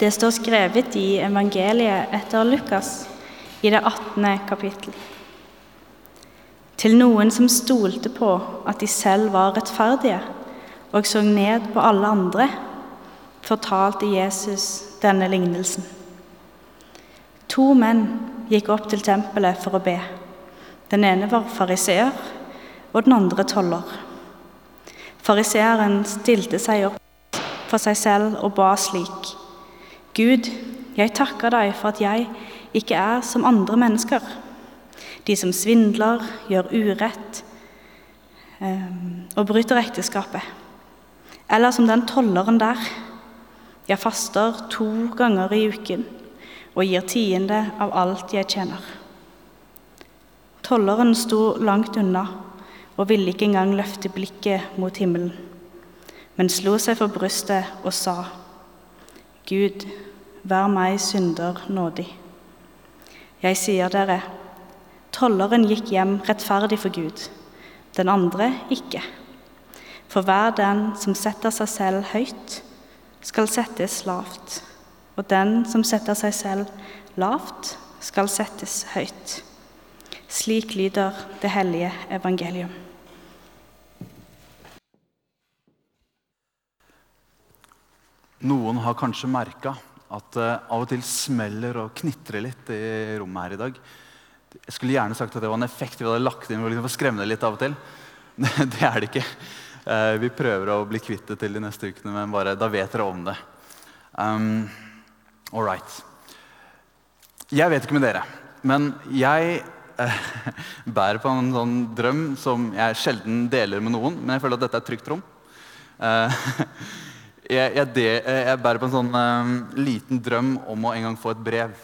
Det står skrevet i evangeliet etter Lukas, i det 18. kapittel. Til noen som stolte på at de selv var rettferdige, og så ned på alle andre, fortalte Jesus denne lignelsen. To menn gikk opp til tempelet for å be. Den ene var fariseer, og den andre toller. Fariseeren stilte seg opp for seg selv og ba slik.: Gud, jeg takker deg for at jeg ikke er som andre mennesker, de som svindler, gjør urett eh, og bryter ekteskapet. Eller som den tolleren der. Jeg faster to ganger i uken og gir tiende av alt jeg tjener. Tolleren sto langt unna og ville ikke engang løfte blikket mot himmelen, men slo seg for brystet og sa, Gud, vær meg synder nådig. Jeg sier dere, tolleren gikk hjem rettferdig for Gud, den andre ikke. For hver den som setter seg selv høyt, skal settes lavt, og den som setter seg selv lavt, skal settes høyt. Slik lyder det hellige evangelium. Noen har kanskje merka at det av og til smeller og knitrer litt i rommet her i dag. Jeg skulle gjerne sagt at det var en effekt vi hadde lagt inn for liksom å skremme det litt av og til. Det er det ikke. Eh, vi prøver å bli kvitt det til de neste ukene, men bare, da vet dere om det. Um, All right. Jeg vet ikke med dere, men jeg eh, bærer på en sånn drøm som jeg sjelden deler med noen, men jeg føler at dette er et trygt rom. Eh, jeg, jeg, de, jeg, bærer på en sånn um, liten drøm om å en gang få et brev.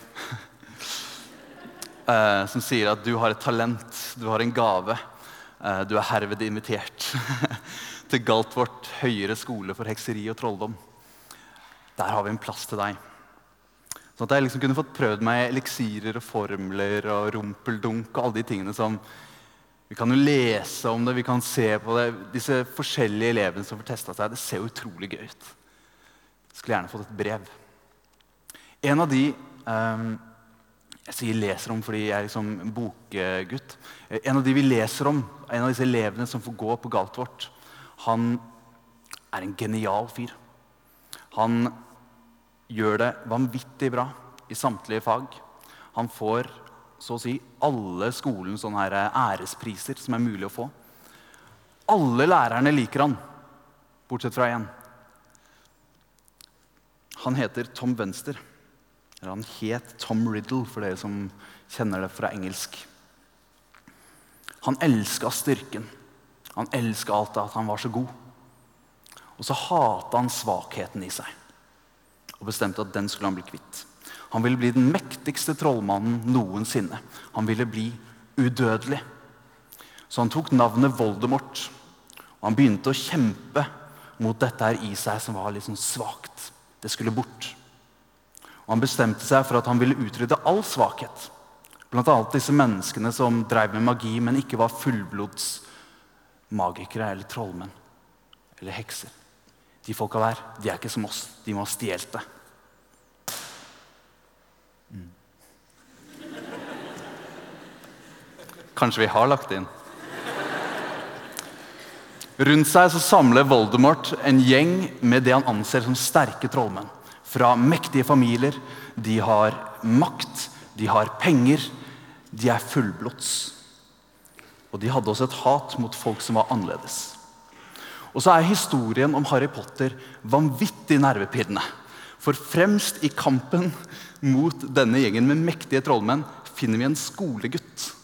uh, som sier at du har et talent, du har en gave. Uh, du er herved invitert til Galtvort høyere skole for hekseri og trolldom. Der har vi en plass til deg. Sånn at jeg liksom kunne fått prøvd meg eliksirer og formler og rumpeldunk og alle de tingene som Vi kan jo lese om det, vi kan se på det. Disse forskjellige elevene som får testa seg, det ser utrolig gøy ut. Jeg skulle gjerne fått et brev. En av de um, jeg sier leser om fordi jeg er liksom bokgutt. En av de vi leser om, en av disse elevene som får gå på Galtvort, han er en genial fyr. Han gjør det vanvittig bra i samtlige fag. Han får så å si alle skolens sånne ærespriser som er mulig å få. Alle lærerne liker han, bortsett fra én. Han heter Tom Venster, Eller han het Tom Riddle, for dere som kjenner det fra engelsk. Han elska styrken. Han elska alt at han var så god. Og så hata han svakheten i seg og bestemte at den skulle han bli kvitt. Han ville bli den mektigste trollmannen noensinne. Han ville bli udødelig. Så han tok navnet Voldemort, og han begynte å kjempe mot dette her i seg som var litt sånn svakt. Det skulle bort. Og han bestemte seg for at han ville utrydde all svakhet. Bl.a. disse menneskene som drev med magi, men ikke var fullblods magikere eller trollmenn eller hekser. De folka der de er ikke som oss. De må ha stjålet det. Kanskje vi har lagt inn. Rundt seg så samler Voldemort en gjeng med det han anser som sterke trollmenn fra mektige familier. De har makt, de har penger, de er fullblods. Og de hadde også et hat mot folk som var annerledes. Og så er historien om Harry Potter vanvittig nervepirrende. For fremst i kampen mot denne gjengen med mektige trollmenn finner vi en skolegutt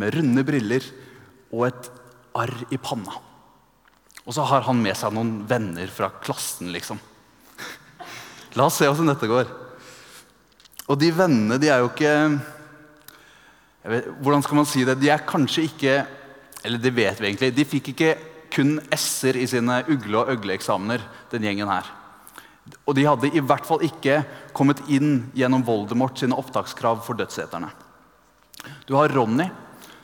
med runde briller og et arr i panna. Og så har han med seg noen venner fra klassen, liksom. La oss se åssen dette går. Og de vennene, de er jo ikke vet, Hvordan skal man si det? De er kanskje ikke Eller det vet vi egentlig. De fikk ikke kun s-er i sine ugle- og øgle-eksamener, den gjengen her. Og de hadde i hvert fall ikke kommet inn gjennom Voldemort sine opptakskrav for dødseterne. Du har Ronny,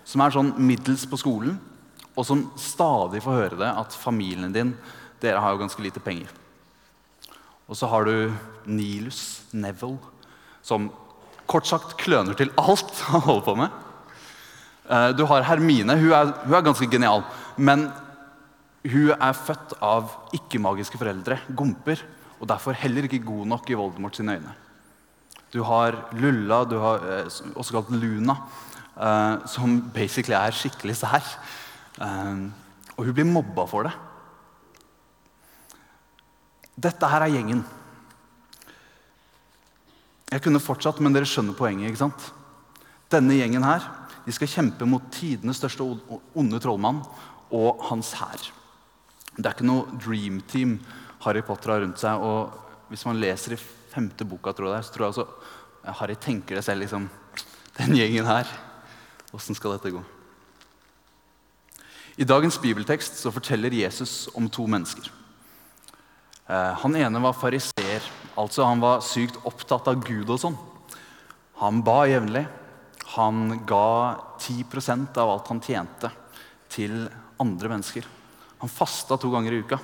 som er sånn middels på skolen, og som stadig får høre det at familien din dere har jo ganske lite penger. Og så har du Nilus, Neville, som kort sagt kløner til alt han holder på med. Eh, du har Hermine. Hun er, hun er ganske genial. Men hun er født av ikke-magiske foreldre, gomper, og derfor heller ikke god nok i Voldemort sine øyne. Du har Lulla, du har eh, også kalt Luna, eh, som basically er skikkelig sær. Uh, og hun blir mobba for det. Dette her er gjengen. Jeg kunne fortsatt, men dere skjønner poenget. ikke sant? Denne gjengen her, de skal kjempe mot tidenes største onde trollmann og hans hær. Det er ikke noe dream team Harry Potter har rundt seg. og Hvis man leser i femte boka, tror jeg, så tror jeg også Harry tenker det selv. liksom, Den gjengen her, åssen skal dette gå? I dagens bibeltekst så forteller Jesus om to mennesker. Eh, han ene var fariseer, altså han var sykt opptatt av Gud og sånn. Han ba jevnlig. Han ga 10% av alt han tjente, til andre mennesker. Han fasta to ganger i uka.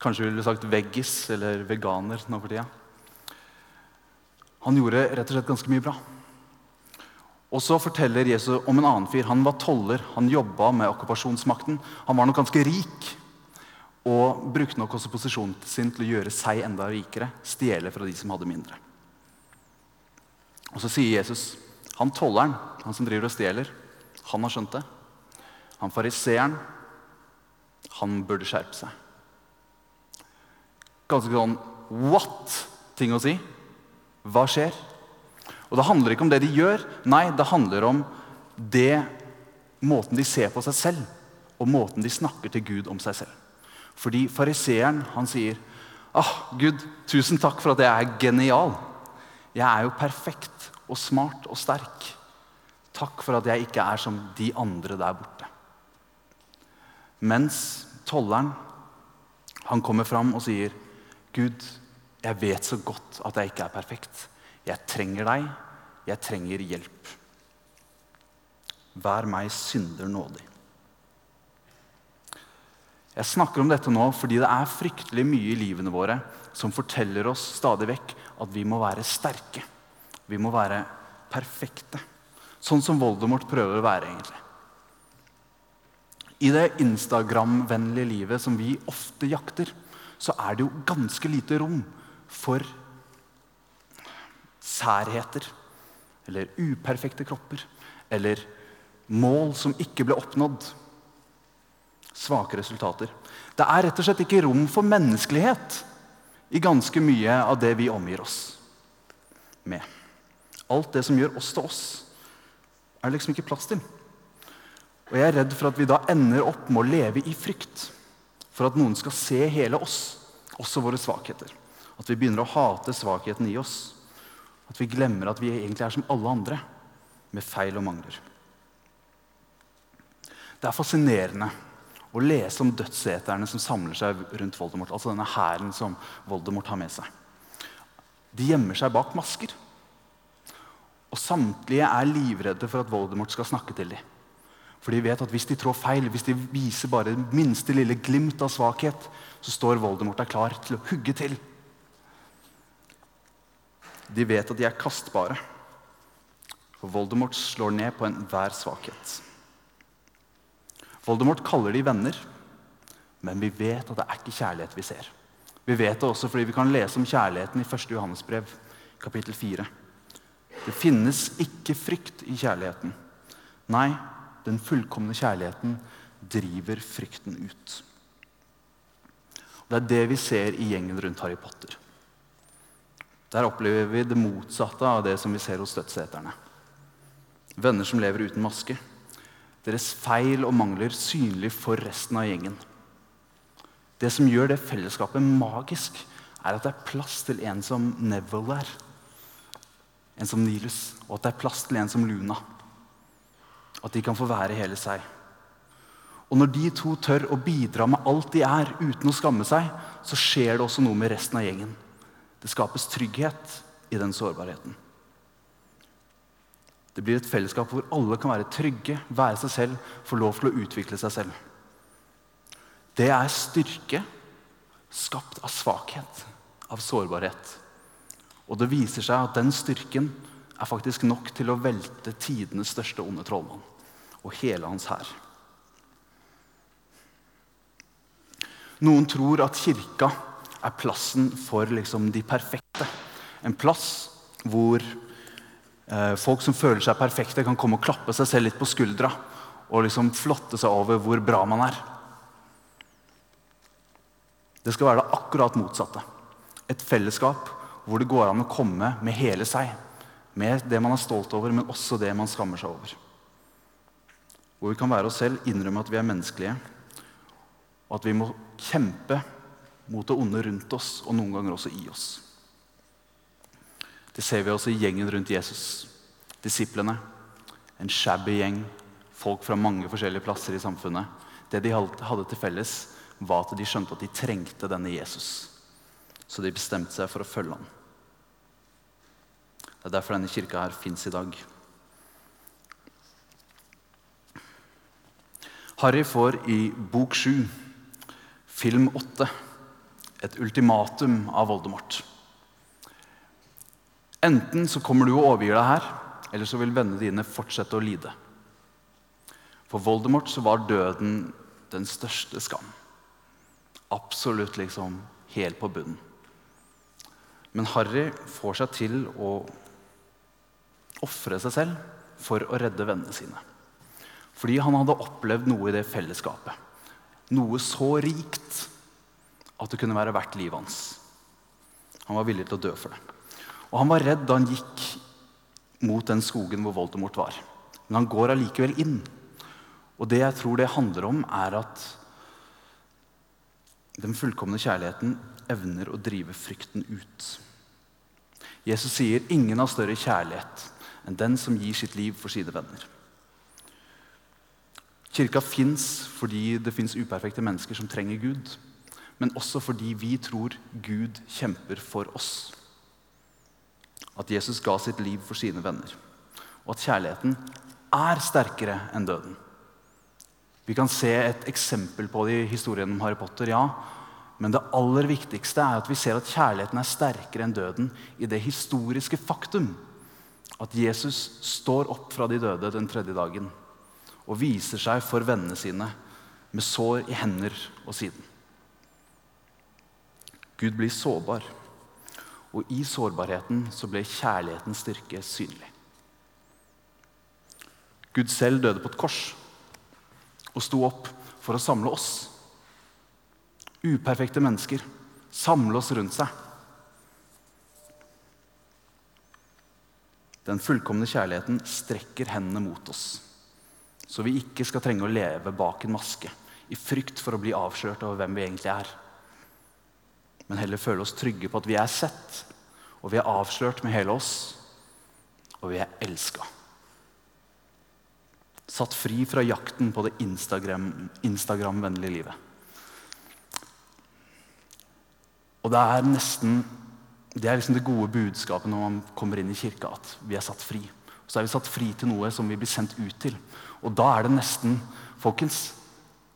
Kanskje ville du sagt veggis eller veganer nå for tida. Han gjorde rett og slett ganske mye bra. Og så forteller Jesus om en annen fyr. Han var toller, han jobba med okkupasjonsmakten. Han var nok ganske rik og brukte nok også posisjonen sin til å gjøre seg enda rikere. Stjele fra de som hadde mindre. Og Så sier Jesus han tolleren, han som driver og stjeler, han har skjønt det. Han fariseeren, han burde skjerpe seg. Ganske sånn what-ting å si. Hva skjer? Og Det handler ikke om det de gjør, nei, det handler om det måten de ser på seg selv, og måten de snakker til Gud om seg selv. Fordi fariseeren han sier ah, Gud, tusen takk for at jeg er genial. Jeg er jo perfekt og smart og sterk. Takk for at jeg ikke er som de andre der borte. Mens tolleren han kommer fram og sier, Gud, jeg vet så godt at jeg ikke er perfekt. Jeg trenger deg. Jeg trenger hjelp. Vær meg synder nådig. Jeg snakker om dette nå fordi det er fryktelig mye i livene våre som forteller oss stadig vekk at vi må være sterke. Vi må være perfekte. Sånn som Voldemort prøver å være, egentlig. I det Instagram-vennlige livet som vi ofte jakter, så er det jo ganske lite rom for særheter. Eller uperfekte kropper. Eller mål som ikke ble oppnådd svake resultater. Det er rett og slett ikke rom for menneskelighet i ganske mye av det vi omgir oss med. Alt det som gjør oss til oss, er det liksom ikke plass til. Og Jeg er redd for at vi da ender opp med å leve i frykt for at noen skal se hele oss, også våre svakheter. At vi begynner å hate svakheten i oss. At vi glemmer at vi egentlig er som alle andre, med feil og mangler. Det er fascinerende å lese om dødseterne som samler seg rundt Voldemort. Altså denne hæren som Voldemort har med seg. De gjemmer seg bak masker. Og samtlige er livredde for at Voldemort skal snakke til dem. For de vet at hvis de trår feil, hvis de viser bare minste lille glimt av svakhet, så står Voldemort der klar til å hugge til. De vet at de er kastbare. For Voldemort slår ned på enhver svakhet. Voldemort kaller de venner, men vi vet at det er ikke kjærlighet vi ser. Vi vet det også fordi vi kan lese om kjærligheten i 1. Johannes brev, kapittel 4. Det finnes ikke frykt i kjærligheten. Nei, den fullkomne kjærligheten driver frykten ut. Det er det vi ser i gjengen rundt Harry Potter. Der opplever vi det motsatte av det som vi ser hos dødseterne. Venner som lever uten maske deres feil og mangler synlig for resten av gjengen. Det som gjør det fellesskapet magisk, er at det er plass til en som Neville er. En som Nilus, og at det er plass til en som Luna. At de kan få være hele seg. Og når de to tør å bidra med alt de er, uten å skamme seg, så skjer det også noe med resten av gjengen. Det skapes trygghet i den sårbarheten. Det blir et fellesskap hvor alle kan være trygge, være seg selv, få lov til å utvikle seg selv. Det er styrke skapt av svakhet, av sårbarhet. Og det viser seg at den styrken er faktisk nok til å velte tidenes største onde trollmann og hele hans hær. Noen tror at kirka er plassen for liksom de perfekte. En plass hvor eh, folk som føler seg perfekte, kan komme og klappe seg selv litt på skuldra og liksom flotte seg over hvor bra man er. Det skal være det akkurat motsatte. Et fellesskap hvor det går an å komme med hele seg. Med det man er stolt over, men også det man skammer seg over. Hvor vi kan være oss selv, innrømme at vi er menneskelige, og at vi må kjempe mot det onde rundt oss, og noen ganger også i oss. Det ser vi også i gjengen rundt Jesus. Disiplene. En shabby gjeng. Folk fra mange forskjellige plasser i samfunnet. Det de hadde til felles, var at de skjønte at de trengte denne Jesus. Så de bestemte seg for å følge ham. Det er derfor denne kirka her fins i dag. Harry får i bok sju, film åtte, et ultimatum av Voldemort. Enten så kommer du og overgir deg her, eller så vil vennene dine fortsette å lide. For Voldemort så var døden den største skam. Absolutt liksom helt på bunnen. Men Harry får seg til å ofre seg selv for å redde vennene sine. Fordi han hadde opplevd noe i det fellesskapet. Noe så rikt at det kunne være verdt livet hans. Han var villig til å dø for det. Og han var redd da han gikk mot den skogen hvor Voldemort var. Men han går allikevel inn. Og det jeg tror det handler om, er at den fullkomne kjærligheten evner å drive frykten ut. Jesus sier ingen har større kjærlighet enn den som gir sitt liv for sine venner. Kirka fins fordi det fins uperfekte mennesker som trenger Gud, men også fordi vi tror Gud kjemper for oss. At Jesus ga sitt liv for sine venner, og at kjærligheten er sterkere enn døden. Vi kan se et eksempel på det i historien om Harry Potter, ja, men det aller viktigste er at vi ser at kjærligheten er sterkere enn døden i det historiske faktum at Jesus står opp fra de døde den tredje dagen og viser seg for vennene sine med sår i hender og siden. Gud blir sårbar, og i sårbarheten så ble kjærlighetens styrke synlig. Gud selv døde på et kors og sto opp for å samle oss uperfekte mennesker, samle oss rundt seg. Den fullkomne kjærligheten strekker hendene mot oss, så vi ikke skal trenge å leve bak en maske i frykt for å bli avslørt over hvem vi egentlig er. Men heller føle oss trygge på at vi er sett, og vi er avslørt med hele oss, og vi er elska. Satt fri fra jakten på det Instagram-vennlige Instagram livet. Og det er nesten det er liksom det gode budskapet når man kommer inn i kirka, at vi er satt fri. Så er vi satt fri til noe som vi blir sendt ut til. Og da er det nesten Folkens,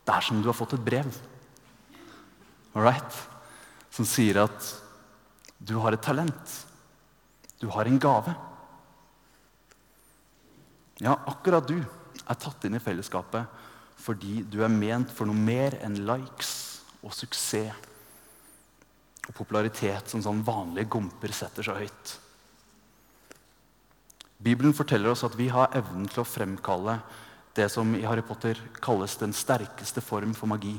det er som du har fått et brev. All right? Som sier at du har et talent. Du har en gave. Ja, akkurat du er tatt inn i fellesskapet fordi du er ment for noe mer enn likes og suksess og popularitet som sånn vanlige gomper setter så høyt. Bibelen forteller oss at vi har evnen til å fremkalle det som i Harry Potter kalles den sterkeste form for magi,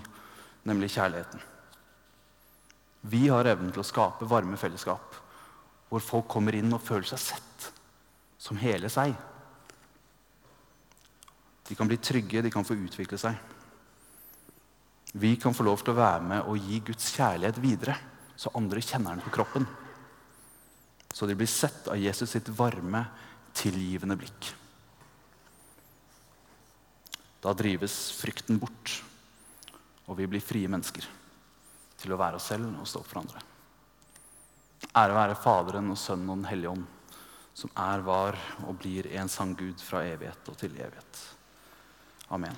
nemlig kjærligheten. Vi har evnen til å skape varme fellesskap hvor folk kommer inn og føler seg sett som hele seg. De kan bli trygge, de kan få utvikle seg. Vi kan få lov til å være med og gi Guds kjærlighet videre så andre kjenner den på kroppen. Så de blir sett av Jesus sitt varme, tilgivende blikk. Da drives frykten bort, og vi blir frie mennesker til å være oss selv og stå opp for andre. Ære være Faderen og Sønnen og Den hellige ånd, som er, var og blir en sann Gud fra evighet og til evighet. Amen.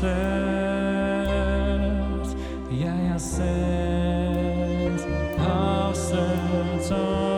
sett, jeg har sett, har sett.